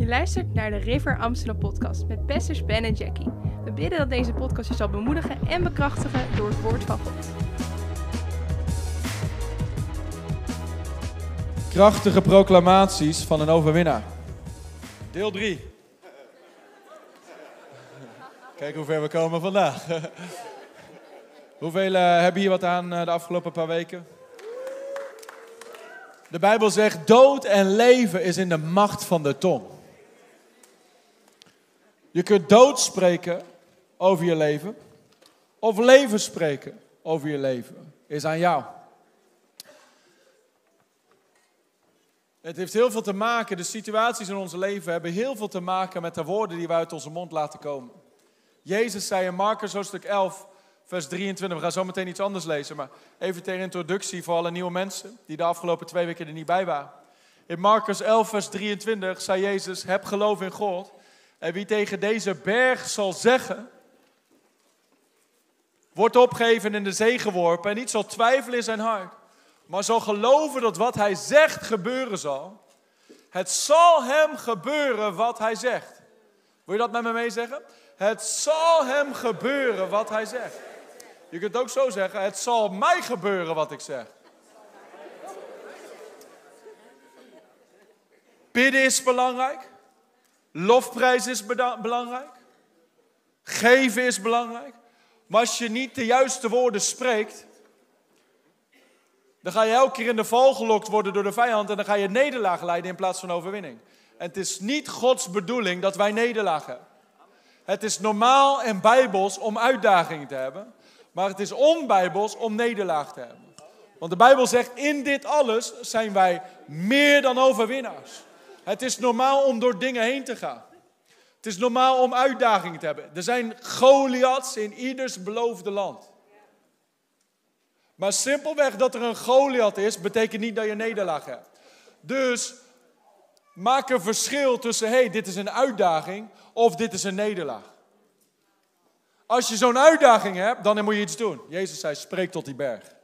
Je luistert naar de River Amsterdam podcast met pastors Ben en Jackie. We bidden dat deze podcast je zal bemoedigen en bekrachtigen door het woord van God. Krachtige proclamaties van een overwinnaar. Deel 3. Kijk hoe ver we komen vandaag. Hoeveel eh, hebben hier wat aan eh, de afgelopen paar weken? De Bijbel zegt: dood en leven is in de macht van de tong. Je kunt dood spreken over je leven, of leven spreken over je leven. Is aan jou. Het heeft heel veel te maken, de situaties in ons leven hebben heel veel te maken met de woorden die we uit onze mond laten komen. Jezus zei in Marcus hoofdstuk 11, vers 23, we gaan zo meteen iets anders lezen, maar even ter introductie voor alle nieuwe mensen die de afgelopen twee weken er niet bij waren. In Marcus 11, vers 23 zei Jezus, heb geloof in God. En wie tegen deze berg zal zeggen, wordt opgegeven in de zee geworpen en niet zal twijfelen in zijn hart, maar zal geloven dat wat hij zegt gebeuren zal. Het zal hem gebeuren wat hij zegt. Wil je dat met me meezeggen? Het zal hem gebeuren wat hij zegt. Je kunt ook zo zeggen, het zal mij gebeuren wat ik zeg. Bidden is belangrijk. Lofprijs is belangrijk. Geven is belangrijk. Maar als je niet de juiste woorden spreekt, dan ga je elke keer in de val gelokt worden door de vijand en dan ga je nederlaag leiden in plaats van overwinning. En het is niet Gods bedoeling dat wij nederlaag hebben. Het is normaal en bijbels om uitdagingen te hebben, maar het is onbijbels om nederlaag te hebben. Want de Bijbel zegt, in dit alles zijn wij meer dan overwinnaars. Het is normaal om door dingen heen te gaan. Het is normaal om uitdagingen te hebben. Er zijn Goliaths in ieders beloofde land. Maar simpelweg dat er een Goliath is, betekent niet dat je nederlaag hebt. Dus maak een verschil tussen, hé, hey, dit is een uitdaging of dit is een nederlaag. Als je zo'n uitdaging hebt, dan moet je iets doen. Jezus zei, spreek tot die berg.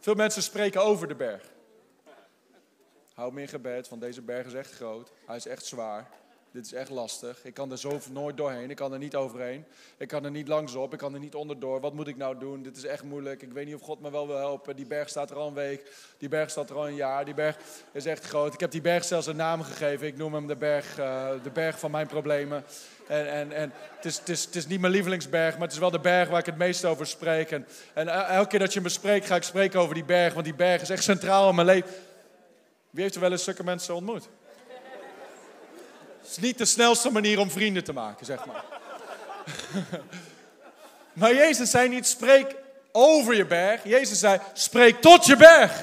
Veel mensen spreken over de berg. Hou me in gebed, want deze berg is echt groot. Hij is echt zwaar. Dit is echt lastig. Ik kan er zo nooit doorheen. Ik kan er niet overheen. Ik kan er niet langs op. Ik kan er niet onderdoor. Wat moet ik nou doen? Dit is echt moeilijk. Ik weet niet of God me wel wil helpen. Die berg staat er al een week. Die berg staat er al een jaar. Die berg is echt groot. Ik heb die berg zelfs een naam gegeven. Ik noem hem de berg, uh, de berg van mijn problemen. En, en, en het, is, het, is, het is niet mijn lievelingsberg, maar het is wel de berg waar ik het meest over spreek. En, en elke keer dat je me spreekt, ga ik spreken over die berg. Want die berg is echt centraal in mijn leven. Wie heeft er wel eens zulke mensen ontmoet? Het is niet de snelste manier om vrienden te maken, zeg maar. maar Jezus zei niet, spreek over je berg. Jezus zei, spreek tot je berg.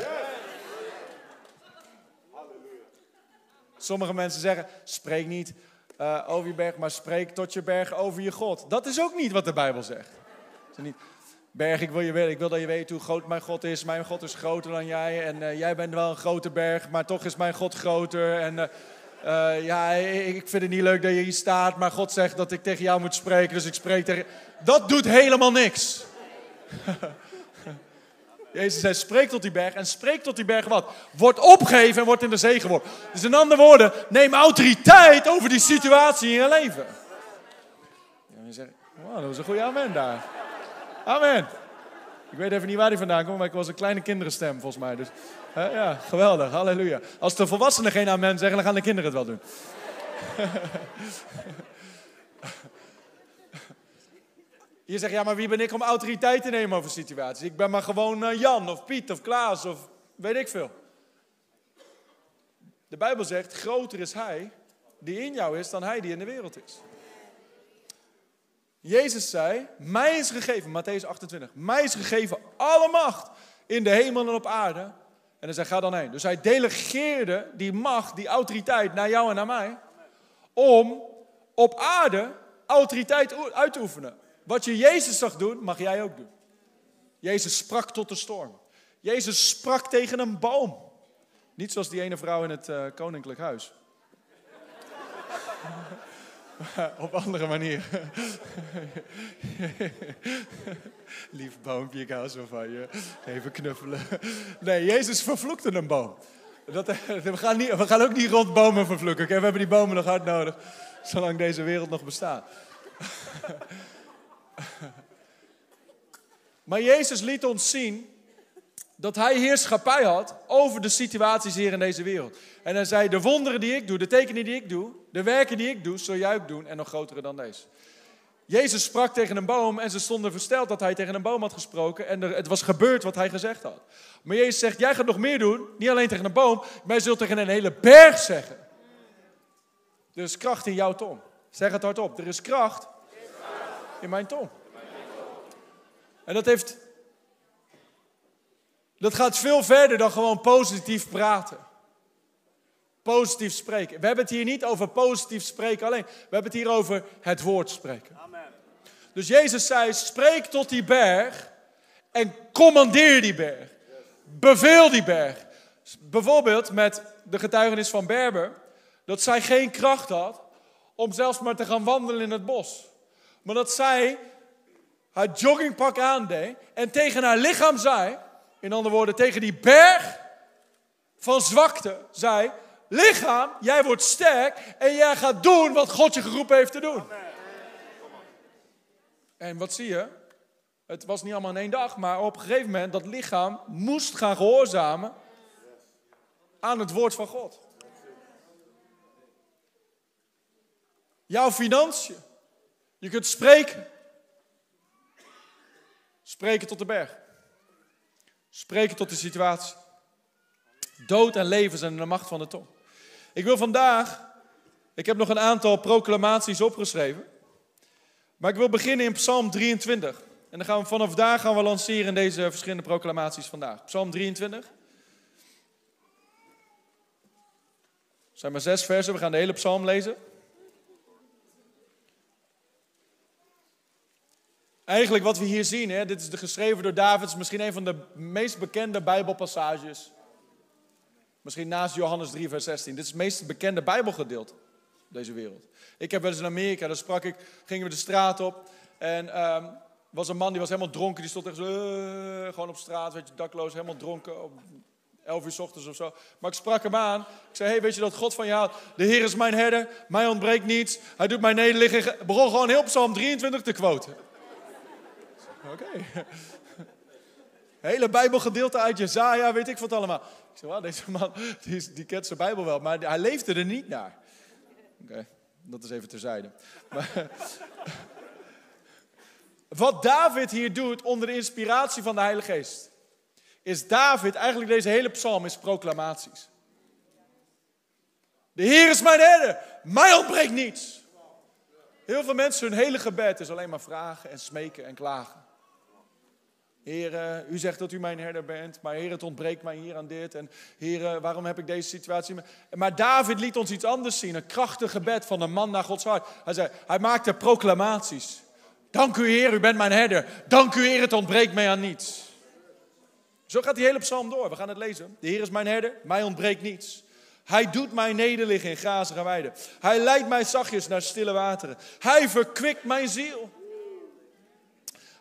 Sommige mensen zeggen, spreek niet uh, over je berg, maar spreek tot je berg over je God. Dat is ook niet wat de Bijbel zegt. Niet, berg, ik wil, je, ik wil dat je weet hoe groot mijn God is. Mijn God is groter dan jij. En uh, jij bent wel een grote berg, maar toch is mijn God groter. En uh, ja, ik vind het niet leuk dat je hier staat, maar God zegt dat ik tegen jou moet spreken, dus ik spreek tegen... Dat doet helemaal niks. Jezus zei, spreek tot die berg. En spreek tot die berg wat? Wordt opgegeven en wordt in de zee geworpen. Dus in andere woorden, neem autoriteit over die situatie in je leven. Wow, dat was een goede amen daar. Amen. Ik weet even niet waar die vandaan komt, maar ik was een kleine kinderenstem volgens mij. Dus ja, geweldig, halleluja. Als de volwassenen geen amen zeggen, dan gaan de kinderen het wel doen. Je zegt, ja, maar wie ben ik om autoriteit te nemen over situaties? Ik ben maar gewoon uh, Jan of Piet of Klaas of weet ik veel. De Bijbel zegt, groter is hij die in jou is dan hij die in de wereld is. Jezus zei, mij is gegeven, Matthäus 28, mij is gegeven alle macht in de hemel en op aarde. En hij zei, ga dan heen. Dus hij delegeerde die macht, die autoriteit naar jou en naar mij. Om op aarde autoriteit uit te oefenen. Wat je Jezus zag doen, mag jij ook doen. Jezus sprak tot de storm. Jezus sprak tegen een boom. Niet zoals die ene vrouw in het uh, koninklijk huis. Op andere manier. Lief boompje, ik hou zo van je. Even knuffelen. Nee, Jezus vervloekte een boom. Dat, we, gaan niet, we gaan ook niet rond bomen vervloeken. We hebben die bomen nog hard nodig, zolang deze wereld nog bestaat. maar Jezus liet ons zien dat hij heerschappij had over de situaties hier in deze wereld. En hij zei, de wonderen die ik doe, de tekenen die ik doe, de werken die ik doe, zul jij ook doen en nog grotere dan deze. Jezus sprak tegen een boom en ze stonden versteld dat hij tegen een boom had gesproken en er, het was gebeurd wat hij gezegd had. Maar Jezus zegt, jij gaat nog meer doen, niet alleen tegen een boom, maar je zult tegen een hele berg zeggen. Er is kracht in jouw tong. Zeg het hardop, er is kracht in mijn tong. En dat heeft, dat gaat veel verder dan gewoon positief praten. Positief spreken. We hebben het hier niet over positief spreken alleen. We hebben het hier over het woord spreken. Amen. Dus Jezus zei: spreek tot die berg en commandeer die berg. Beveel die berg. Bijvoorbeeld met de getuigenis van Berber, dat zij geen kracht had om zelfs maar te gaan wandelen in het bos. Maar dat zij haar joggingpak aandeed en tegen haar lichaam zei, in andere woorden, tegen die berg van zwakte, zei: Lichaam, jij wordt sterk en jij gaat doen wat God je geroepen heeft te doen. En wat zie je? Het was niet allemaal in één dag, maar op een gegeven moment dat lichaam moest gaan gehoorzamen aan het woord van God. Jouw financiën. Je kunt spreken. Spreken tot de berg. Spreken tot de situatie. Dood en leven zijn in de macht van de tong. Ik wil vandaag, ik heb nog een aantal proclamaties opgeschreven. Maar ik wil beginnen in Psalm 23. En dan gaan we vanaf daar gaan we lanceren in deze verschillende proclamaties vandaag. Psalm 23. Er zijn maar zes versen, we gaan de hele psalm lezen. Eigenlijk wat we hier zien, hè, dit is de geschreven door David, is misschien een van de meest bekende Bijbelpassages. Misschien naast Johannes 3, vers 16. Dit is het meest bekende Bijbelgedeelte deze wereld. Ik heb wel eens in Amerika, daar sprak ik, gingen we de straat op. En um, was een man die was helemaal dronken, die stond echt zo, uh, gewoon op straat, weet je, dakloos, helemaal dronken. Op 11 uur s ochtends of zo. Maar ik sprak hem aan. Ik zei, hey, weet je dat God van je houdt? De Heer is mijn herder, mij ontbreekt niets. Hij doet mij nederliggen. Ik begon gewoon heel Psalm 23 te quoten. Oké. Hele Bijbelgedeelte uit Jezaja, weet ik wat allemaal. Ik zei, wow, deze man die, die kent zijn Bijbel wel, maar hij leefde er niet naar. Oké, dat is even terzijde. Maar, wat David hier doet onder de inspiratie van de Heilige Geest, is David, eigenlijk deze hele psalm is proclamaties. De Heer is mijn herder, mij ontbreekt niets. Heel veel mensen, hun hele gebed is alleen maar vragen en smeken en klagen. Heer, u zegt dat u mijn herder bent, maar Heer, het ontbreekt mij hier aan dit. En Heer, waarom heb ik deze situatie? Maar David liet ons iets anders zien, een krachtig gebed van een man naar Gods hart. Hij zei, hij maakte proclamaties. Dank u Heer, u bent mijn herder. Dank u Heer, het ontbreekt mij aan niets. Zo gaat die hele psalm door, we gaan het lezen. De Heer is mijn herder, mij ontbreekt niets. Hij doet mij nederliggen in grazige weiden. Hij leidt mij zachtjes naar stille wateren. Hij verkwikt mijn ziel.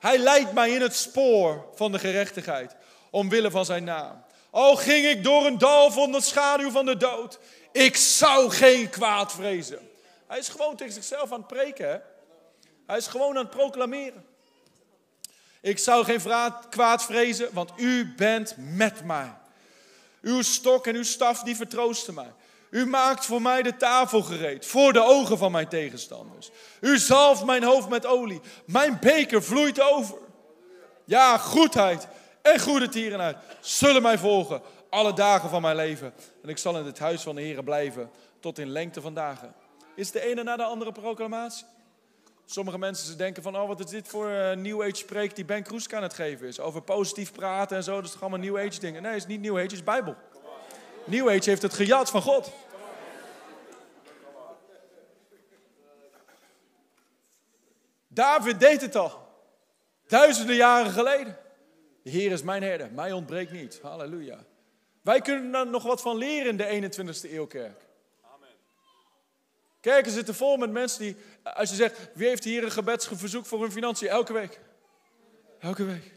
Hij leidt mij in het spoor van de gerechtigheid, omwille van zijn naam. Al ging ik door een dal van de schaduw van de dood, ik zou geen kwaad vrezen. Hij is gewoon tegen zichzelf aan het preken. Hè? Hij is gewoon aan het proclameren. Ik zou geen kwaad vrezen, want u bent met mij. Uw stok en uw staf die vertroosten mij. U maakt voor mij de tafel gereed, voor de ogen van mijn tegenstanders. U zalft mijn hoofd met olie. Mijn beker vloeit over. Ja, goedheid en goede tierenheid zullen mij volgen alle dagen van mijn leven. En ik zal in het huis van de Heer blijven tot in lengte van dagen. Is de ene na de andere proclamatie? Sommige mensen ze denken van, oh wat is dit voor uh, New Age spreek die Ben Kroeska aan het geven is. Over positief praten en zo, dat is toch allemaal New Age dingen. Nee, het is niet New Age, het is Bijbel. New Age heeft het gejat van God. David deed het al. Duizenden jaren geleden. De Heer is mijn herder, mij ontbreekt niet. Halleluja. Wij kunnen er nog wat van leren in de 21ste eeuw kerk. Kerken zitten vol met mensen die, als je zegt, wie heeft hier een gebedsverzoek voor hun financiën? Elke week. Elke week.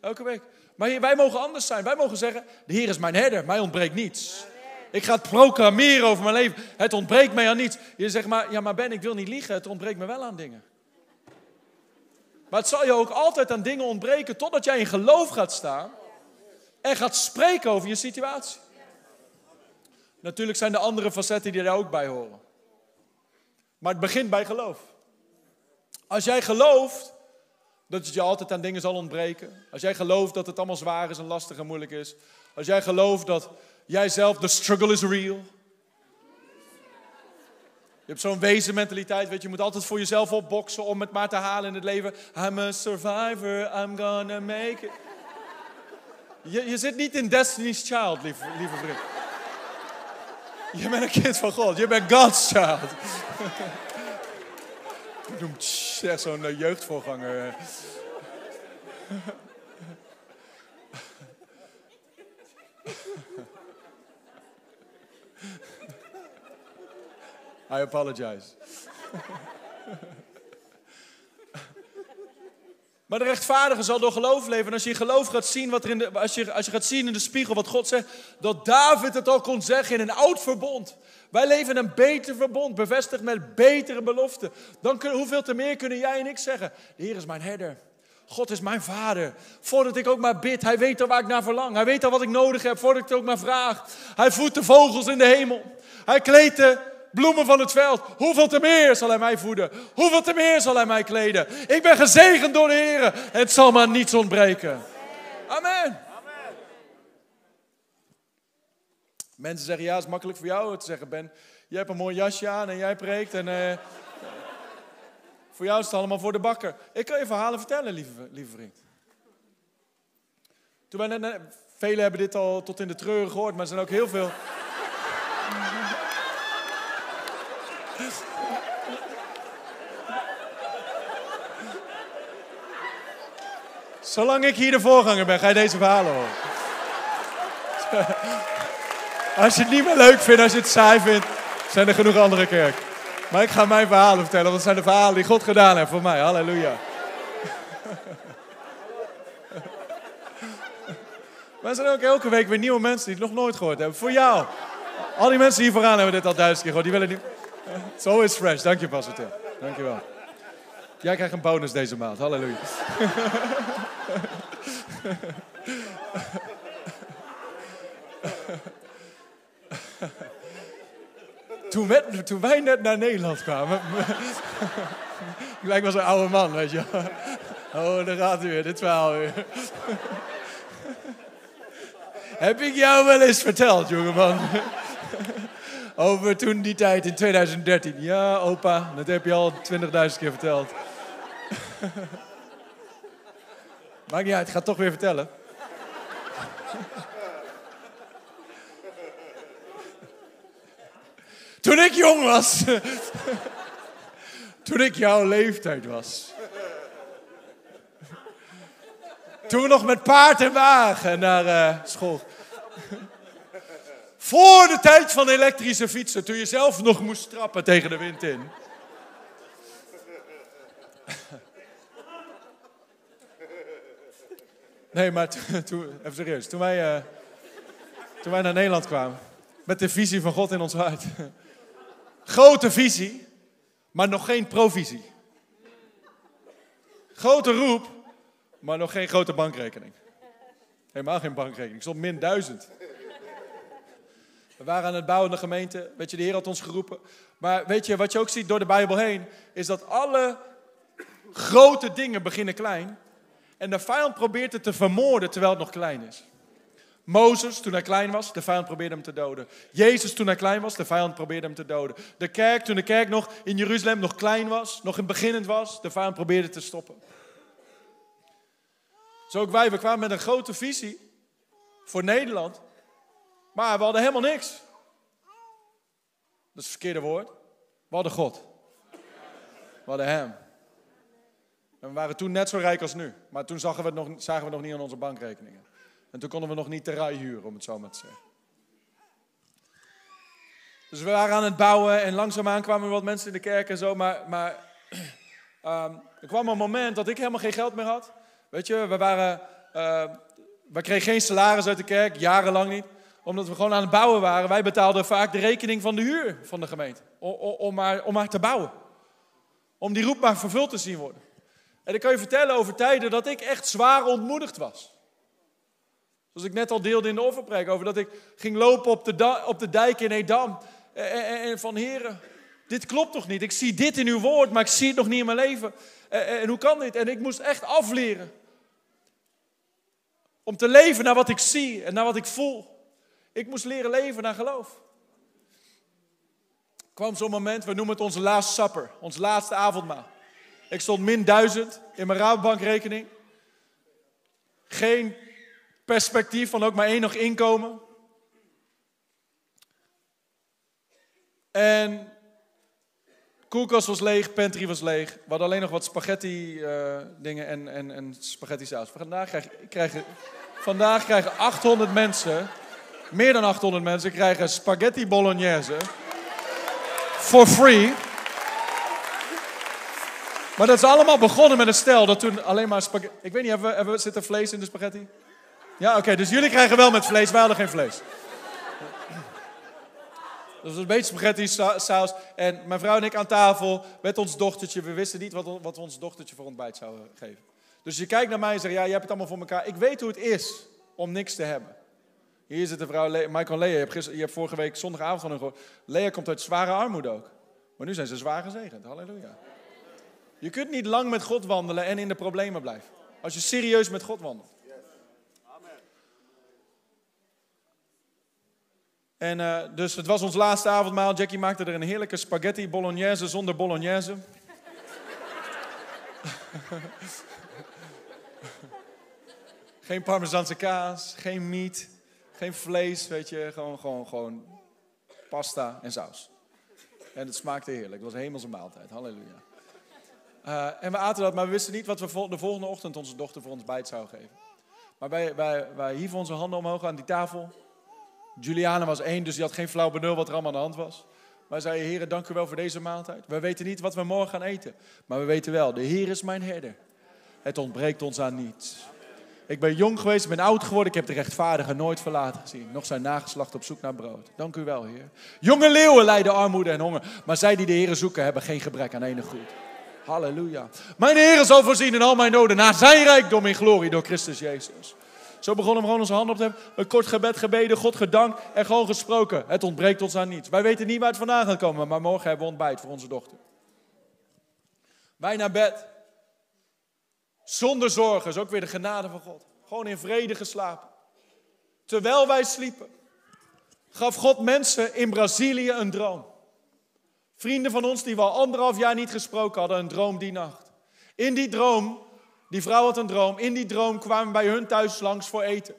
Elke week. Maar wij mogen anders zijn. Wij mogen zeggen, de Heer is mijn herder, mij ontbreekt niets. Ik ga het programmeren over mijn leven. Het ontbreekt mij aan niets. Je zegt maar, ja maar Ben, ik wil niet liegen. Het ontbreekt me wel aan dingen. Maar het zal je ook altijd aan dingen ontbreken totdat jij in geloof gaat staan en gaat spreken over je situatie. Natuurlijk zijn er andere facetten die daar ook bij horen. Maar het begint bij geloof. Als jij gelooft dat het je altijd aan dingen zal ontbreken. Als jij gelooft dat het allemaal zwaar is en lastig en moeilijk is. Als jij gelooft dat jij zelf, de struggle is real. Je hebt zo'n wezenmentaliteit, weet je, je moet altijd voor jezelf opboksen om het maar te halen in het leven. I'm a survivor, I'm gonna make it. Je, je zit niet in Destiny's Child, lieve, lieve vriend. Je bent een kind van God, je bent God's child. Echt zo'n uh, jeugdvoorganger. I apologize. Maar de rechtvaardige zal door geloof leven. En als je geloof gaat zien, wat er in de, als, je, als je gaat zien in de spiegel wat God zegt, dat David het al kon zeggen in een oud verbond. Wij leven een beter verbond, bevestigd met betere beloften. Dan kunnen, hoeveel te meer kunnen jij en ik zeggen? De Heer is mijn herder. God is mijn vader. Voordat ik ook maar bid, hij weet al waar ik naar verlang. Hij weet al wat ik nodig heb, voordat ik het ook maar vraag. Hij voedt de vogels in de hemel. Hij kleedt de bloemen van het veld. Hoeveel te meer zal hij mij voeden? Hoeveel te meer zal hij mij kleden? Ik ben gezegend door de Heer. Het zal maar niets ontbreken. Amen. Mensen zeggen, ja, het is makkelijk voor jou te zeggen, Ben. Jij hebt een mooi jasje aan en jij preekt. En, uh, voor jou is het allemaal voor de bakker. Ik kan je verhalen vertellen, lieve, lieve vriend. Toen velen hebben dit al tot in de treuren gehoord, maar er zijn ook heel veel... Zolang ik hier de voorganger ben, ga je deze verhalen horen. Als je het niet meer leuk vindt, als je het saai vindt, zijn er genoeg andere kerk. Maar ik ga mijn verhalen vertellen, want het zijn de verhalen die God gedaan heeft voor mij. Halleluja. Maar er zijn ook elke week weer nieuwe mensen die het nog nooit gehoord hebben. Voor jou. Al die mensen hier vooraan hebben dit al duizend keer gehoord. Die willen niet... Zo is fresh. Dank je, Pastor Tim. Dank je wel. Jij krijgt een bonus deze maand. Halleluja. Toen, toen, wij net naar Nederland kwamen. ik wel zo'n oude man, weet je. Oh, daar gaat hij weer, dit verhaal weer. Heb ik jou wel eens verteld, jongeman? Over toen die tijd in 2013. Ja, opa, dat heb je al 20.000 keer verteld. Maakt niet uit, ik ga het toch weer vertellen. Toen ik jong was. Toen ik jouw leeftijd was. Toen we nog met paard en wagen naar uh, school. Voor de tijd van elektrische fietsen, toen je zelf nog moest trappen tegen de wind in. Nee, maar toen, even serieus. Toen wij, uh, toen wij naar Nederland kwamen, met de visie van God in ons hart. Grote visie, maar nog geen provisie. Grote roep, maar nog geen grote bankrekening. Helemaal geen bankrekening. Ik stond min duizend. We waren aan het bouwen in de gemeente. Weet je, de Heer had ons geroepen. Maar weet je, wat je ook ziet door de Bijbel heen, is dat alle grote dingen beginnen klein. En de vijand probeert het te vermoorden terwijl het nog klein is. Mozes, toen hij klein was, de vijand probeerde hem te doden. Jezus, toen hij klein was, de vijand probeerde hem te doden. De kerk, toen de kerk nog in Jeruzalem nog klein was, nog in beginnend was, de vijand probeerde te stoppen. Zo ook wij, we kwamen met een grote visie voor Nederland. Maar we hadden helemaal niks. Dat is het verkeerde woord. We hadden God. We hadden Hem. En we waren toen net zo rijk als nu. Maar toen zagen we het nog, zagen we nog niet aan onze bankrekeningen. En toen konden we nog niet terrein huren, om het zo maar te zeggen. Dus we waren aan het bouwen en langzaamaan kwamen er wat mensen in de kerk en zo. Maar, maar um, er kwam een moment dat ik helemaal geen geld meer had. Weet je, we waren, uh, we kregen geen salaris uit de kerk, jarenlang niet Omdat we gewoon aan het bouwen waren. Wij betaalden vaak de rekening van de huur van de gemeente. Om, om, maar, om maar te bouwen. Om die roep maar vervuld te zien worden. En ik kan je vertellen over tijden dat ik echt zwaar ontmoedigd was. Zoals ik net al deelde in de offerpreek. Over dat ik ging lopen op de, op de dijk in Edam. En, en, van heren, dit klopt toch niet? Ik zie dit in uw woord, maar ik zie het nog niet in mijn leven. En, en hoe kan dit? En ik moest echt afleren. Om te leven naar wat ik zie en naar wat ik voel. Ik moest leren leven naar geloof. Kwam zo'n moment, we noemen het onze last supper, ons laatste avondmaal. Ik stond min duizend in mijn Rabobankrekening. Geen perspectief van ook maar één nog inkomen. En koelkast was leeg, pantry was leeg. We hadden alleen nog wat spaghetti uh, dingen en, en, en spaghetti saus. Vandaag krijgen, krijgen, vandaag krijgen 800 mensen, meer dan 800 mensen, krijgen spaghetti bolognese. For free. Maar dat is allemaal begonnen met een stel dat toen alleen maar spaghetti... Ik weet niet, hebben we, hebben we, zit er vlees in de spaghetti? Ja, oké, dus jullie krijgen wel met vlees, wij hadden geen vlees. Dat was een beetje spaghetti saus. En mijn vrouw en ik aan tafel met ons dochtertje. We wisten niet wat, wat we ons dochtertje voor ontbijt zouden geven. Dus je kijkt naar mij en zegt, ja, je hebt het allemaal voor elkaar. Ik weet hoe het is om niks te hebben. Hier zit de vrouw, Le Michael Lea. Je hebt, je hebt vorige week zondagavond van hun gehoord. Lea komt uit zware armoede ook. Maar nu zijn ze zwaar gezegend. Halleluja. Je kunt niet lang met God wandelen en in de problemen blijven. Als je serieus met God wandelt. En uh, dus het was ons laatste avondmaal. Jackie maakte er een heerlijke spaghetti bolognese zonder bolognese. geen parmezaanse kaas, geen meat, geen vlees, weet je. Gewoon, gewoon, gewoon pasta en saus. En het smaakte heerlijk. Het was een hemelse maaltijd. Halleluja. Uh, en we aten dat, maar we wisten niet wat we de volgende ochtend onze dochter voor ons bijt zou geven. Maar wij, wij, wij hieven onze handen omhoog aan die tafel. Juliana was één, dus die had geen flauw benul wat er allemaal aan de hand was. Maar zei, heren, dank u wel voor deze maaltijd. We weten niet wat we morgen gaan eten. Maar we weten wel, de Heer is mijn herder. Het ontbreekt ons aan niets. Ik ben jong geweest, ik ben oud geworden. Ik heb de rechtvaardige nooit verlaten gezien. Nog zijn nageslacht op zoek naar brood. Dank u wel, Heer. Jonge leeuwen lijden armoede en honger. Maar zij die de Heer zoeken, hebben geen gebrek aan enig goed. Halleluja. Mijn Heer zal voorzien in al mijn noden. Naar zijn rijkdom in glorie door Christus Jezus. Zo begonnen we gewoon onze handen op te hebben. Een kort gebed gebeden, God gedankt en gewoon gesproken. Het ontbreekt ons aan niets. Wij weten niet waar het vandaan gaat komen, maar morgen hebben we ontbijt voor onze dochter. Wij naar bed. Zonder zorgen is ook weer de genade van God. Gewoon in vrede geslapen. Terwijl wij sliepen, gaf God mensen in Brazilië een droom. Vrienden van ons die we al anderhalf jaar niet gesproken hadden, een droom die nacht. In die droom die vrouw had een droom. In die droom kwamen bij hun thuis langs voor eten.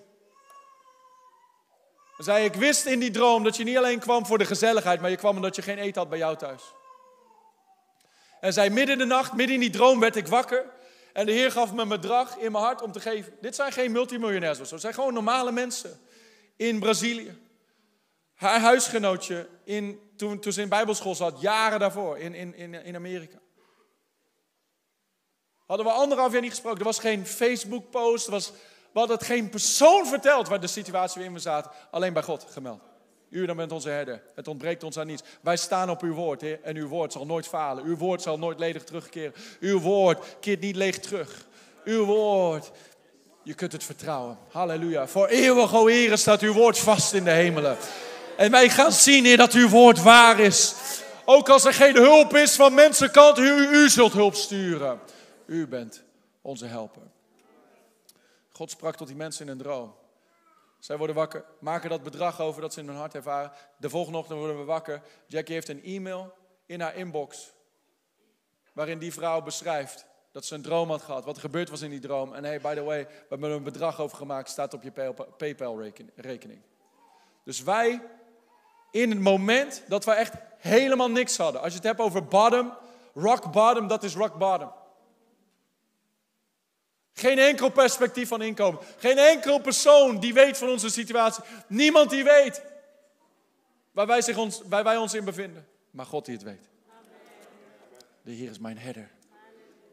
Ze zei, ik wist in die droom dat je niet alleen kwam voor de gezelligheid, maar je kwam omdat je geen eten had bij jou thuis. En zij midden in de nacht, midden in die droom werd ik wakker. En de Heer gaf me een bedrag in mijn hart om te geven. Dit zijn geen multimiljonairs of zo. Zijn gewoon normale mensen in Brazilië. Haar huisgenootje, in, toen, toen ze in bijbelschool zat, jaren daarvoor, in, in, in Amerika. Hadden we anderhalf jaar niet gesproken. Er was geen Facebook-post. Was, we hadden het geen persoon verteld waar de situatie waarin we zaten. Alleen bij God gemeld. U dan bent onze herder. Het ontbreekt ons aan niets. Wij staan op uw woord, Heer. En uw woord zal nooit falen. Uw woord zal nooit ledig terugkeren. Uw woord keert niet leeg terug. Uw woord, je kunt het vertrouwen. Halleluja. Voor eeuwig, o Heer, staat uw woord vast in de hemelen. En wij gaan zien, Heer, dat uw woord waar is. Ook als er geen hulp is van mensenkant, u, u zult hulp sturen. U bent onze helper. God sprak tot die mensen in een droom. Zij worden wakker, maken dat bedrag over dat ze in hun hart ervaren. De volgende ochtend worden we wakker. Jackie heeft een e-mail in haar inbox. Waarin die vrouw beschrijft dat ze een droom had gehad. Wat er gebeurd was in die droom. En hey, by the way, we hebben een bedrag over gemaakt. Staat op je PayPal-rekening. Dus wij, in het moment dat we echt helemaal niks hadden. Als je het hebt over bottom, rock bottom, dat is rock bottom. Geen enkel perspectief van inkomen. Geen enkel persoon die weet van onze situatie. Niemand die weet waar wij, zich ons, waar wij ons in bevinden. Maar God die het weet. De Heer is mijn herder.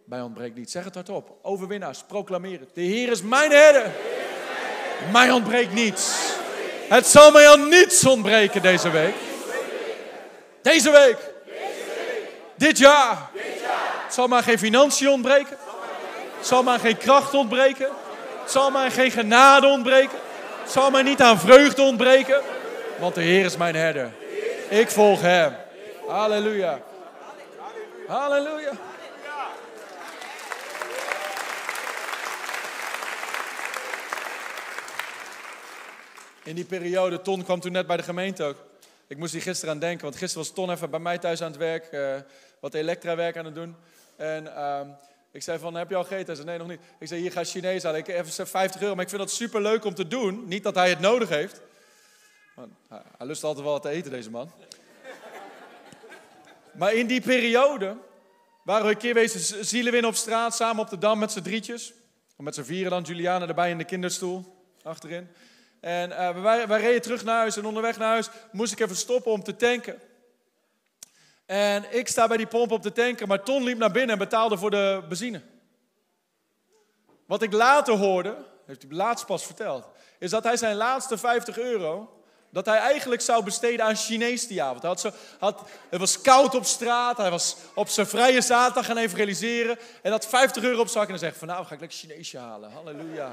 Bij ontbreekt niet. Zeg het hardop. Overwinnaars, proclameer het. De Heer is mijn herder. Mij ontbreekt niets. Het zal mij aan niets ontbreken deze week. Deze week. Dit jaar. Het zal mij geen financiën ontbreken. Het zal mij geen kracht ontbreken. Het zal mij geen genade ontbreken. Het zal mij niet aan vreugde ontbreken. Want de Heer is mijn herder. Ik volg Hem. Halleluja. Halleluja. In die periode, Ton kwam toen net bij de gemeente ook. Ik moest hier gisteren aan denken, want gisteren was Ton even bij mij thuis aan het werk, uh, wat elektrawerk aan het doen. En uh, ik zei van, heb je al gegeten? Hij zei, nee, nog niet. Ik zei, hier ga Chinees halen. Ik even 50 euro, maar ik vind dat super leuk om te doen. Niet dat hij het nodig heeft. Want, hij lust altijd wel wat te eten, deze man. Maar in die periode waren we een keer wezen zielenwinnen op straat, samen op de Dam met z'n drietjes. Met z'n vieren dan, Juliana erbij in de kinderstoel, achterin. En wij, wij reden terug naar huis en onderweg naar huis moest ik even stoppen om te tanken. En ik sta bij die pomp op te tanken, maar Ton liep naar binnen en betaalde voor de benzine. Wat ik later hoorde, heeft hij laatst pas verteld, is dat hij zijn laatste 50 euro dat hij eigenlijk zou besteden aan Chinees die avond. Hij had zo, had, het was koud op straat. Hij was op zijn vrije zaterdag gaan evangeliseren. En had 50 euro op zak. En dan zegt van nou ga ik lekker Chineesje halen. Halleluja.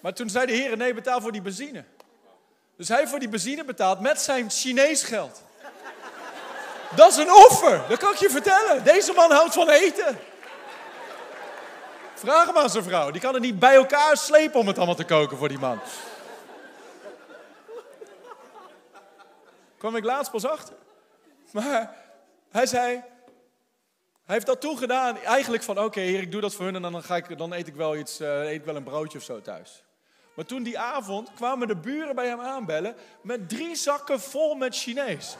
maar toen zei de Heer nee betaal voor die benzine. Dus hij heeft voor die benzine betaald met zijn Chinees geld. Dat is een offer. Dat kan ik je vertellen. Deze man houdt van eten. Vraag hem aan zijn vrouw. Die kan het niet bij elkaar slepen om het allemaal te koken voor die man. Kwam ik laatst pas achter. Maar hij zei, hij heeft dat toen gedaan, eigenlijk van oké, heer, ik doe dat voor hun en dan, ga ik, dan eet ik wel iets, uh, eet ik wel een broodje of zo thuis. Maar toen die avond kwamen de buren bij hem aanbellen met drie zakken vol met Chinees.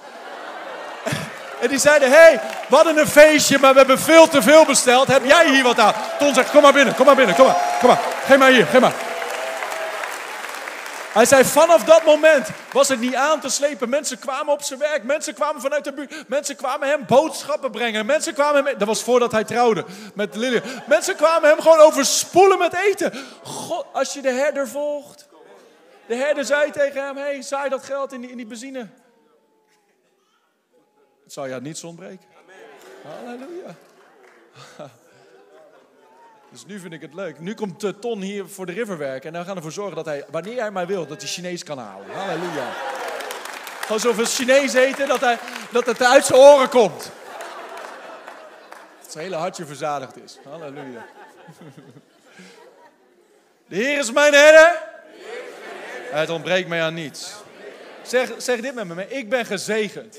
En die zeiden, hé, hey, we een feestje, maar we hebben veel te veel besteld. Heb jij hier wat aan? Ton zegt, kom maar binnen, kom maar binnen, kom maar, kom maar. Geef maar hier, geef maar. Hij zei, vanaf dat moment was het niet aan te slepen. Mensen kwamen op zijn werk, mensen kwamen vanuit de buurt. Mensen kwamen hem boodschappen brengen. Mensen kwamen hem, dat was voordat hij trouwde met Lilian. Mensen kwamen hem gewoon overspoelen met eten. God, als je de herder volgt. De herder zei tegen hem, hey, zaai dat geld in die, in die benzine. Het zal jou niets ontbreken. Halleluja. Dus nu vind ik het leuk. Nu komt Ton hier voor de riverwerk. En dan gaan we ervoor zorgen dat hij, wanneer hij maar wil, dat hij Chinees kan halen. Halleluja. Gewoon zoveel Chinees eten dat, hij, dat het uit zijn oren komt. Dat zijn hele hartje verzadigd is. Halleluja. De Heer is mijn herder. Het ontbreekt mij aan niets. Zeg, zeg dit met me. Ik ben gezegend.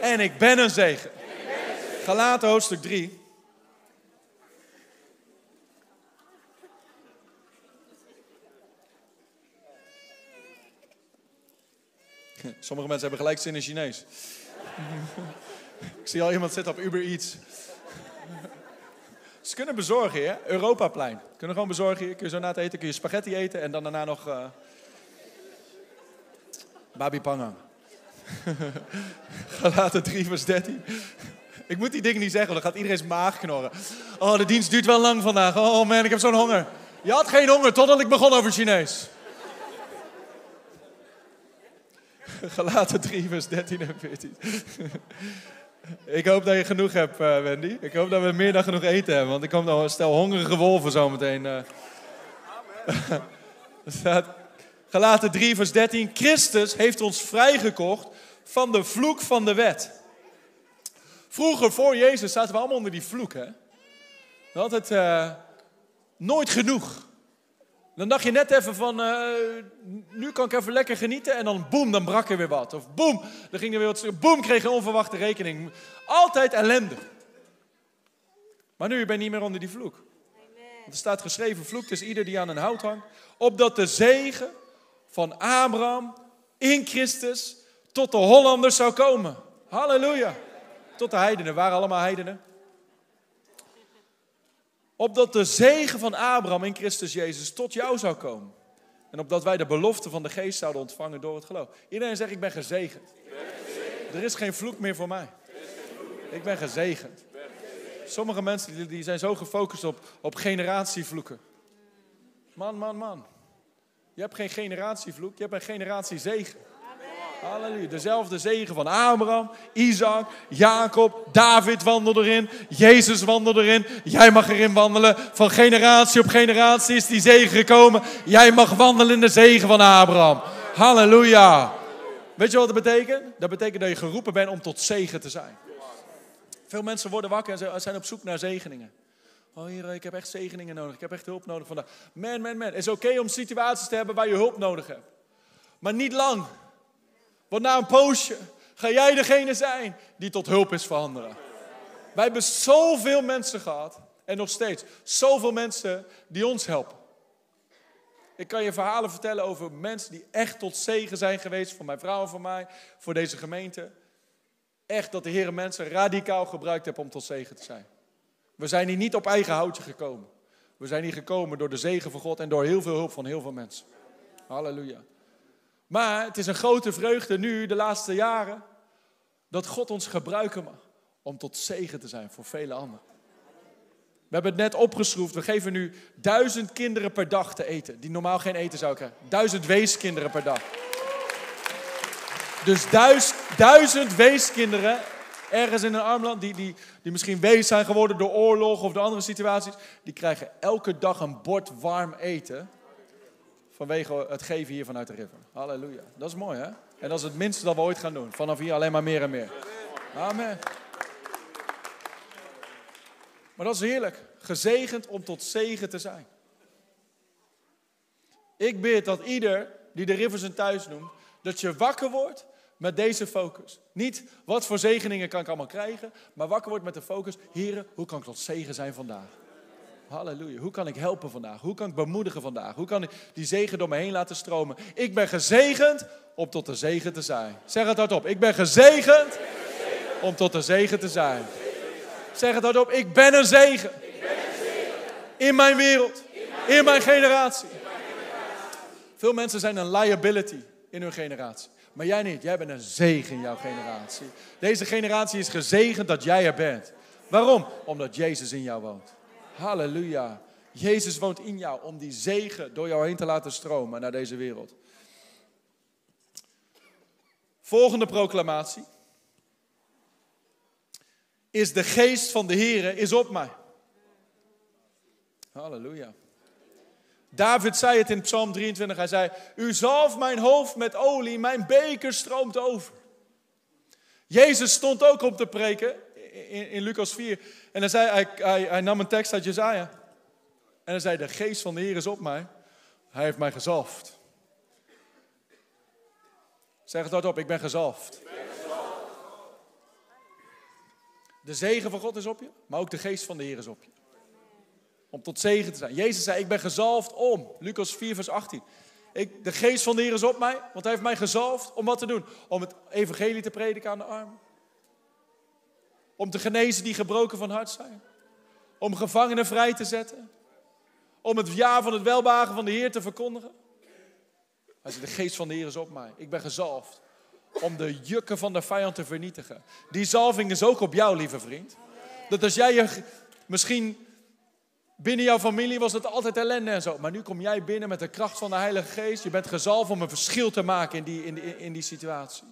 En ik ben een zegen. Galaten hoofdstuk 3. Sommige mensen hebben gelijk zin in Chinees. Ik zie al iemand zitten op Uber Eats. Ze kunnen bezorgen, hè? Europaplein. Kunnen gewoon bezorgen. Kun je zo na het eten kun je spaghetti eten en dan daarna nog uh, babi pangang. Galaten 3 vers 13. Ik moet die dingen niet zeggen, dan gaat iedereen zijn maag knorren. Oh, de dienst duurt wel lang vandaag. Oh man, ik heb zo'n honger. Je had geen honger totdat ik begon over Chinees. Galaten 3 vers 13 en 14. Ik hoop dat je genoeg hebt, uh, Wendy. Ik hoop dat we meer dan genoeg eten hebben, want ik kom een stel hongerige wolven zometeen. Staat Galaten 3 vers 13. Christus heeft ons vrijgekocht van de vloek van de wet. Vroeger, voor Jezus, zaten we allemaal onder die vloek. Hè? Het uh, nooit genoeg. Dan dacht je net even van, uh, nu kan ik even lekker genieten. En dan boem, dan brak er weer wat. Of boem, dan ging er weer wat. Boem, kreeg een onverwachte rekening. Altijd ellende. Maar nu ben je niet meer onder die vloek. Want er staat geschreven, vloekt is ieder die aan een hout hangt. Opdat de zegen van Abraham in Christus tot de Hollanders zou komen. Halleluja. Tot de heidenen, waren allemaal heidenen. Opdat de zegen van Abraham in Christus Jezus tot jou zou komen. En opdat wij de belofte van de geest zouden ontvangen door het geloof. Iedereen zegt, ik ben gezegend. Er is geen vloek meer voor mij. Ik ben gezegend. Sommige mensen die zijn zo gefocust op, op generatievloeken. Man, man, man. Je hebt geen generatievloek, je hebt een generatie zegen. Halleluja. Dezelfde zegen van Abraham, Isaac, Jacob, David wandelde erin, Jezus wandelde erin. Jij mag erin wandelen. Van generatie op generatie is die zegen gekomen. Jij mag wandelen in de zegen van Abraham. Halleluja. Weet je wat dat betekent? Dat betekent dat je geroepen bent om tot zegen te zijn. Veel mensen worden wakker en zijn op zoek naar zegeningen. Oh hier, ik heb echt zegeningen nodig. Ik heb echt hulp nodig vandaag. Man, man, man. Het is oké om situaties te hebben waar je hulp nodig hebt. Maar niet lang. Want na een poosje ga jij degene zijn die tot hulp is voor anderen. Wij hebben zoveel mensen gehad. En nog steeds. Zoveel mensen die ons helpen. Ik kan je verhalen vertellen over mensen die echt tot zegen zijn geweest. Voor mijn vrouw en voor mij. Voor deze gemeente. Echt dat de Heer mensen radicaal gebruikt heeft om tot zegen te zijn. We zijn hier niet op eigen houtje gekomen. We zijn hier gekomen door de zegen van God en door heel veel hulp van heel veel mensen. Halleluja. Maar het is een grote vreugde nu, de laatste jaren, dat God ons gebruiken mag om tot zegen te zijn voor vele anderen. We hebben het net opgeschroefd. We geven nu duizend kinderen per dag te eten, die normaal geen eten zouden krijgen. Duizend weeskinderen per dag. Dus duizend, duizend weeskinderen ergens in een armland, die, die, die misschien wees zijn geworden door oorlog of door andere situaties, die krijgen elke dag een bord warm eten. Vanwege het geven hier vanuit de river. Halleluja. Dat is mooi hè? En dat is het minste dat we ooit gaan doen. Vanaf hier alleen maar meer en meer. Amen. Maar dat is heerlijk. Gezegend om tot zegen te zijn. Ik bid dat ieder die de Rivers een thuis noemt, dat je wakker wordt met deze focus. Niet wat voor zegeningen kan ik allemaal krijgen, maar wakker wordt met de focus. Heren, hoe kan ik tot zegen zijn vandaag? Halleluja. Hoe kan ik helpen vandaag? Hoe kan ik bemoedigen vandaag? Hoe kan ik die zegen door me heen laten stromen? Ik ben gezegend om tot de zegen te zijn. Zeg het hardop. Ik ben gezegend om tot de zegen te zijn. Zeg het hardop. Ik ben een zegen. In mijn wereld. In mijn generatie. Veel mensen zijn een liability in hun generatie. Maar jij niet. Jij bent een zegen in jouw generatie. Deze generatie is gezegend dat jij er bent. Waarom? Omdat Jezus in jou woont. Halleluja. Jezus woont in jou om die zegen door jou heen te laten stromen naar deze wereld. Volgende proclamatie is de geest van de Here is op mij. Halleluja. David zei het in Psalm 23. Hij zei: U zalft mijn hoofd met olie, mijn beker stroomt over. Jezus stond ook op te preken in, in Lucas 4. En hij, zei, hij nam een tekst uit Jezaja. En hij zei: De geest van de Heer is op mij. Hij heeft mij gezalfd. Zeg het hardop: Ik ben gezalfd. De zegen van God is op je, maar ook de geest van de Heer is op je. Om tot zegen te zijn. Jezus zei, ik ben gezalfd om. Lucas 4, vers 18. Ik, de geest van de Heer is op mij, want hij heeft mij gezalfd om wat te doen? Om het evangelie te prediken aan de armen. Om te genezen die gebroken van hart zijn. Om gevangenen vrij te zetten. Om het ja van het welbagen van de Heer te verkondigen. Hij zei, de geest van de Heer is op mij. Ik ben gezalfd om de jukken van de vijand te vernietigen. Die zalving is ook op jou, lieve vriend. Dat als jij je misschien Binnen jouw familie was het altijd ellende en zo. Maar nu kom jij binnen met de kracht van de Heilige Geest. Je bent gezalfd om een verschil te maken in die, in, die, in die situatie.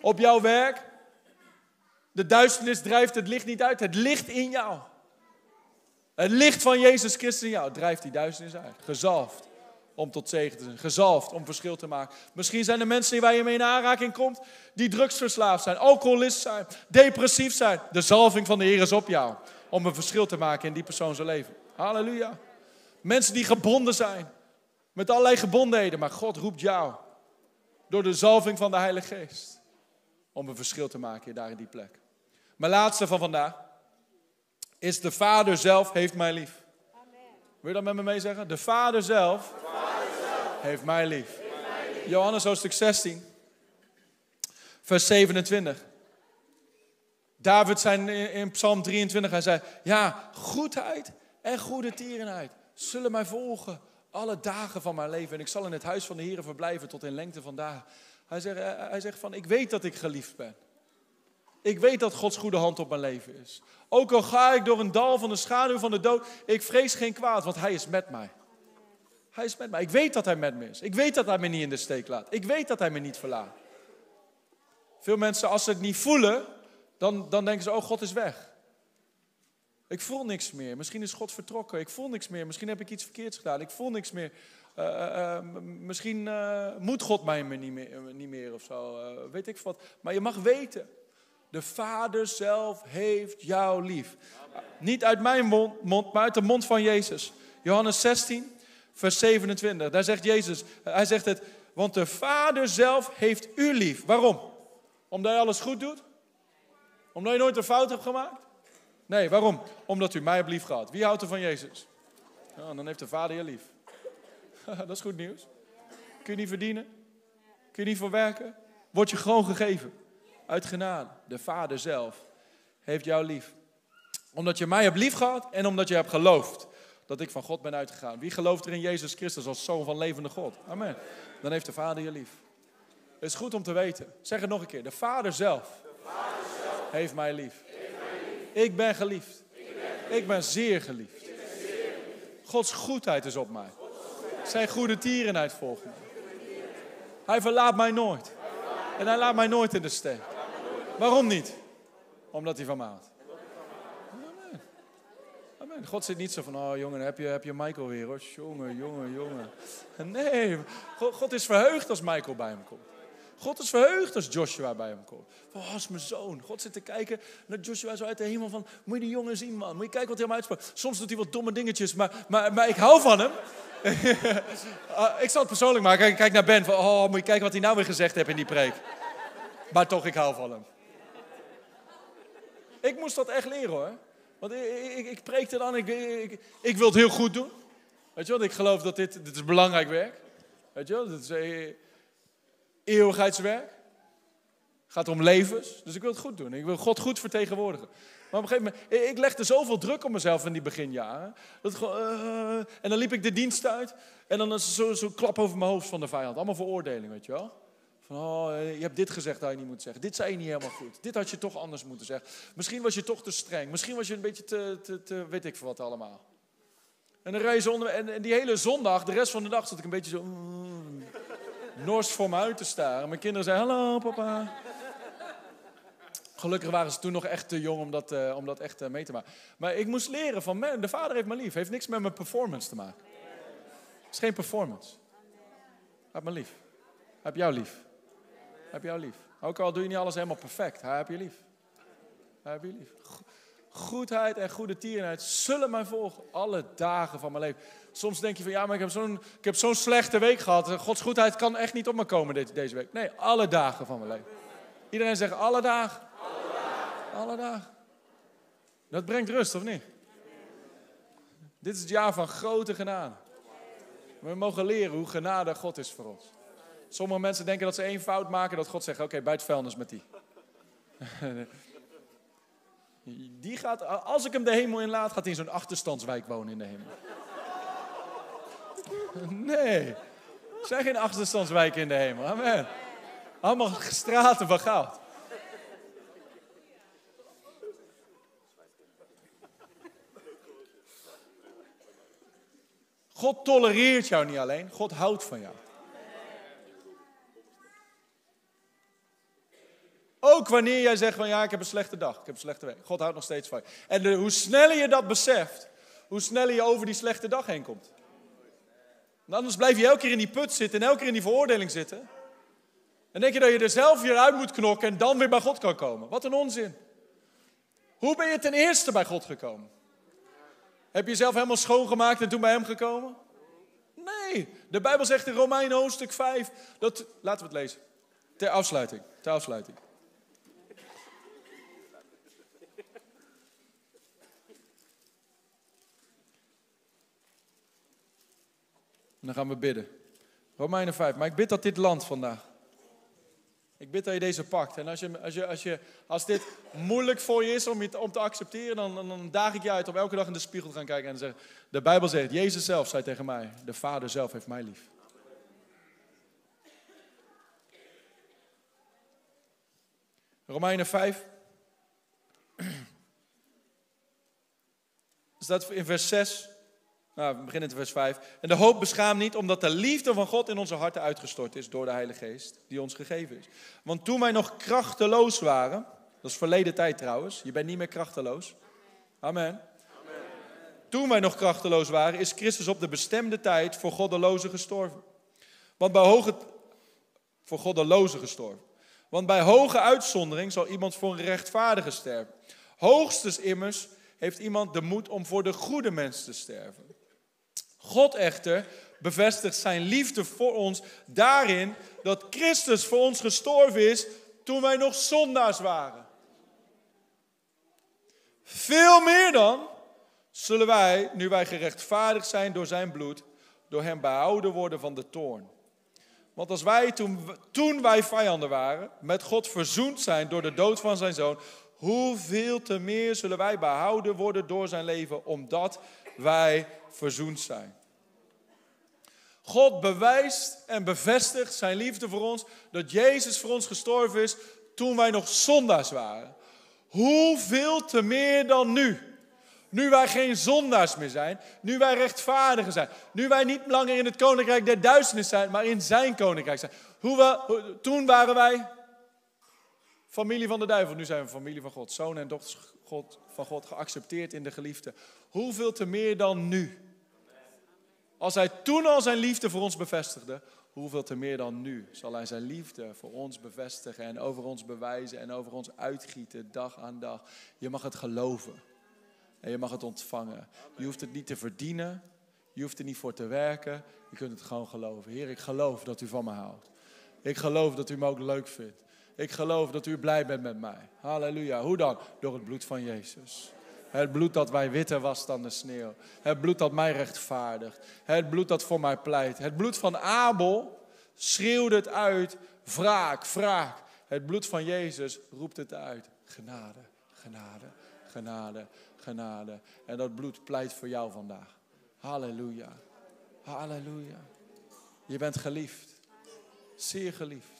Op jouw werk, de duisternis drijft het licht niet uit. Het licht in jou. Het licht van Jezus Christus in jou drijft die duisternis uit. Gezalfd om tot zegen te zijn. Gezalfd om verschil te maken. Misschien zijn er mensen waar je mee in aanraking komt die drugsverslaafd zijn, alcoholist zijn, depressief zijn. De zalving van de Heer is op jou om een verschil te maken in die persoon zijn leven. Halleluja. Mensen die gebonden zijn. Met allerlei gebondenheden. Maar God roept jou. Door de zalving van de Heilige Geest. Om een verschil te maken daar in die plek. Mijn laatste van vandaag. Is de Vader zelf heeft mij lief. Amen. Wil je dat met me mee zeggen? De Vader zelf, heeft, mij lief. Johannes hoofdstuk 16. Vers 27. David zei in Psalm 23, hij zei, ja, goedheid en goede tierenheid zullen mij volgen alle dagen van mijn leven. En ik zal in het huis van de Heer verblijven tot in lengte van dagen. Hij zegt, hij zegt van, ik weet dat ik geliefd ben. Ik weet dat Gods goede hand op mijn leven is. Ook al ga ik door een dal van de schaduw van de dood, ik vrees geen kwaad, want Hij is met mij. Hij is met mij. Ik weet dat hij met me is. Ik weet dat hij me niet in de steek laat. Ik weet dat hij me niet verlaat. Veel mensen, als ze het niet voelen, dan, dan denken ze, oh, God is weg. Ik voel niks meer. Misschien is God vertrokken. Ik voel niks meer. Misschien heb ik iets verkeerds gedaan. Ik voel niks meer. Uh, uh, misschien uh, moet God mij niet meer, niet meer of zo. weet ik wat. Maar je mag weten, de Vader zelf heeft jou lief. Niet uit mijn mond, maar uit de mond van Jezus. Johannes 16, vers 27. Daar zegt Jezus, hij zegt het, want de Vader zelf heeft u lief. Waarom? Omdat je alles goed doet? Omdat je nooit een fout hebt gemaakt? Nee, waarom? Omdat u mij hebt lief gehad. Wie houdt er van Jezus? Dan heeft de Vader je lief. Dat is goed nieuws. Kun je niet verdienen? Kun je niet voor werken? Word je gewoon gegeven. Uit genade. De Vader zelf heeft jou lief. Omdat je mij hebt lief gehad en omdat je hebt geloofd dat ik van God ben uitgegaan. Wie gelooft er in Jezus Christus als zoon van levende God? Amen. Dan heeft de Vader je lief. Het is goed om te weten. Zeg het nog een keer. De Vader zelf, heeft, mij lief. Ik ben geliefd. Ik ben, ik ben zeer geliefd. Gods goedheid is op mij. Zijn goede tierenheid volgt. Hij verlaat mij nooit. En hij laat mij nooit in de steek. Waarom niet? Omdat hij van mij houdt. Amen. God zit niet zo van, oh jongen, heb je, heb je Michael weer hoor. Jongen, jongen, jongen. Nee, God, is verheugd als Michael bij hem komt. God is verheugd als Joshua bij hem komt. Oh, is mijn zoon. God zit te kijken naar Joshua zo uit de hemel van... Moet je die jongen zien, man. Moet je kijken wat hij hem uitspreekt. Soms doet hij wat domme dingetjes, maar, maar, maar ik hou van hem. Ah, ik zal het persoonlijk maken. Kijk naar Ben van... Oh, moet je kijken wat hij nou weer gezegd heeft in die preek. Maar toch, ik hou van hem. Ik moest dat echt leren hoor. Want ik, ik, ik preekte dan, ik, ik, ik wil het heel goed doen. Weet je wel, ik geloof dat dit, dit is belangrijk werk. Weet je wel, dit is eh, eeuwigheidswerk. Het gaat om levens, dus ik wil het goed doen. Ik wil God goed vertegenwoordigen. Maar op een gegeven moment, ik legde zoveel druk op mezelf in die beginjaren. Dat uh, en dan liep ik de dienst uit. En dan is zo, zo klap over mijn hoofd van de vijand. Allemaal veroordeling, weet je wel. Oh, je hebt dit gezegd dat je niet moet zeggen. Dit zei je niet helemaal goed. Dit had je toch anders moeten zeggen. Misschien was je toch te streng. Misschien was je een beetje te, te, te weet ik veel wat allemaal. En dan rij je onder, en, en, die hele zondag, de rest van de dag, zat ik een beetje zo... Mm, nors voor me uit te staren. Mijn kinderen zeiden, hallo papa. Gelukkig waren ze toen nog echt te jong om dat, uh, om dat echt uh, mee te maken. Maar ik moest leren van, man, de vader heeft me lief. Heeft niks met mijn performance te maken. Het is geen performance. Hij me lief. Heeft jou lief. Heeft jou lief. Ook al doe je niet alles helemaal perfect. Hij heeft je lief. Hij heeft je lief. Goedheid en goede tierenheid zullen mij volgen alle dagen van mijn leven. Soms denk je van, ja, maar ik heb zo'n, ik heb zo'n slechte week gehad. Gods goedheid kan echt niet op me komen deze, week. Nee, alle dagen van mijn leven. Iedereen zegt alle dagen. Alle dagen. Dat brengt rust, of niet? Dit is het jaar van grote genade. We mogen leren hoe genade God is voor ons. Sommige mensen denken dat ze één fout maken, dat God zegt, oké, okay, vuilnis met die. Die gaat, als ik hem de hemel inlaat, gaat hij in zo'n achterstandswijk wonen in de hemel. Nee, er zijn geen achterstandswijken in de hemel. Amen. Allemaal straten van goud. God tolereert jou niet alleen, God houdt van jou. Ook wanneer jij zegt van ja, ik heb een slechte dag, ik heb een slechte week. God houdt nog steeds van je. En hoe sneller je dat beseft, hoe sneller je over die slechte dag heen komt. anders blijf je elke keer in die put zitten en elke keer in die veroordeling zitten. En denk je dat je er zelf weer uit moet knokken en dan weer bij God kan komen. Wat een onzin. Hoe ben je ten eerste bij God gekomen? Heb je jezelf helemaal schoongemaakt en toen bij hem gekomen? Nee, de Bijbel zegt in Romeinen hoofdstuk 5 dat, laten we het lezen, ter afsluiting, ter afsluiting. Dan gaan we bidden. Romeinen 5. Maar ik bid dat dit land vandaag. Ik bid dat je deze pakt. En als, je, als, je, als, je, als dit moeilijk voor je is om, je om te accepteren, dan, dan daag ik je uit om elke dag in de spiegel te gaan kijken en te zeggen: De Bijbel zegt, Jezus zelf zei tegen mij: De Vader zelf heeft mij lief. Romeinen 5. staat in vers 6. Nou, we beginnen in vers 5. En de hoop beschaamt niet, omdat de liefde van God in onze harten uitgestort is door de Heilige Geest die ons gegeven is. Want toen wij nog krachteloos waren, dat is verleden tijd trouwens, je bent niet meer krachteloos. Amen. Toen wij nog krachteloos waren, is Christus op de bestemde tijd voor goddelozen gestorven. Want bij hoge, voor goddelozen gestorven. Want bij hoge uitzondering zal iemand voor een rechtvaardige sterven. Hoogstens immers heeft iemand de moed om voor de goede mens te sterven. God echter bevestigt zijn liefde voor ons daarin dat Christus voor ons gestorven is toen wij nog zondaars waren. Veel meer dan zullen wij, nu wij gerechtvaardigd zijn door zijn bloed, door hem behouden worden van de toorn. Want als wij toen, toen wij vijanden waren, met God verzoend zijn door de dood van zijn zoon, hoeveel te meer zullen wij behouden worden door zijn leven, omdat wij verzoend zijn. God bewijst en bevestigt zijn liefde voor ons, dat Jezus voor ons gestorven is toen wij nog zondaars waren. Hoeveel te meer dan nu? Nu wij geen zondaars meer zijn, nu wij rechtvaardigen zijn, nu wij niet langer in het koninkrijk der duisternis zijn, maar in zijn koninkrijk zijn. Toen waren wij familie van de duivel, nu zijn we familie van God, zoon en dochters Van God, geaccepteerd in de geliefde. Hoeveel te meer dan nu? Als hij toen al zijn liefde voor ons bevestigde, hoeveel te meer dan nu zal hij zijn liefde voor ons bevestigen en over ons bewijzen en over ons uitgieten dag aan dag. Je mag het geloven. En je mag het ontvangen. Je hoeft het niet te verdienen. Je hoeft er niet voor te werken. Je kunt het gewoon geloven. Heer, ik geloof dat u van me houdt. Ik geloof dat u me ook leuk vindt. Ik geloof dat u blij bent met mij. Halleluja. Hoe dan? Door het bloed van Jezus. Het bloed dat mij witter was dan de sneeuw. Het bloed dat mij rechtvaardigt. Het bloed dat voor mij pleit. Het bloed van Abel schreeuwde het uit. Wraak, wraak. Het bloed van Jezus roept het uit. Genade, genade, genade, genade. En dat bloed pleit voor jou vandaag. Halleluja. Halleluja. Je bent geliefd. Zeer geliefd.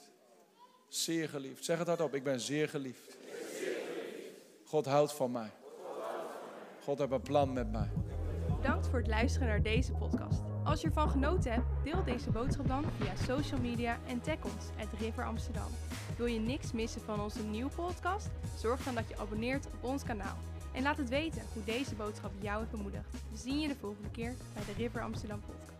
Zeer geliefd. Zeg het hardop. Ik ben zeer geliefd. God houdt van mij. God heeft een plan met mij. Bedankt voor het luisteren naar deze podcast. Als je ervan genoten hebt, deel deze boodschap dan via social media en tag ons at River Amsterdam. Wil je niks missen van onze nieuwe podcast? Zorg dan dat je abonneert op ons kanaal. En laat het weten hoe deze boodschap jou heeft bemoedigd. We zien je de volgende keer bij de River Amsterdam podcast.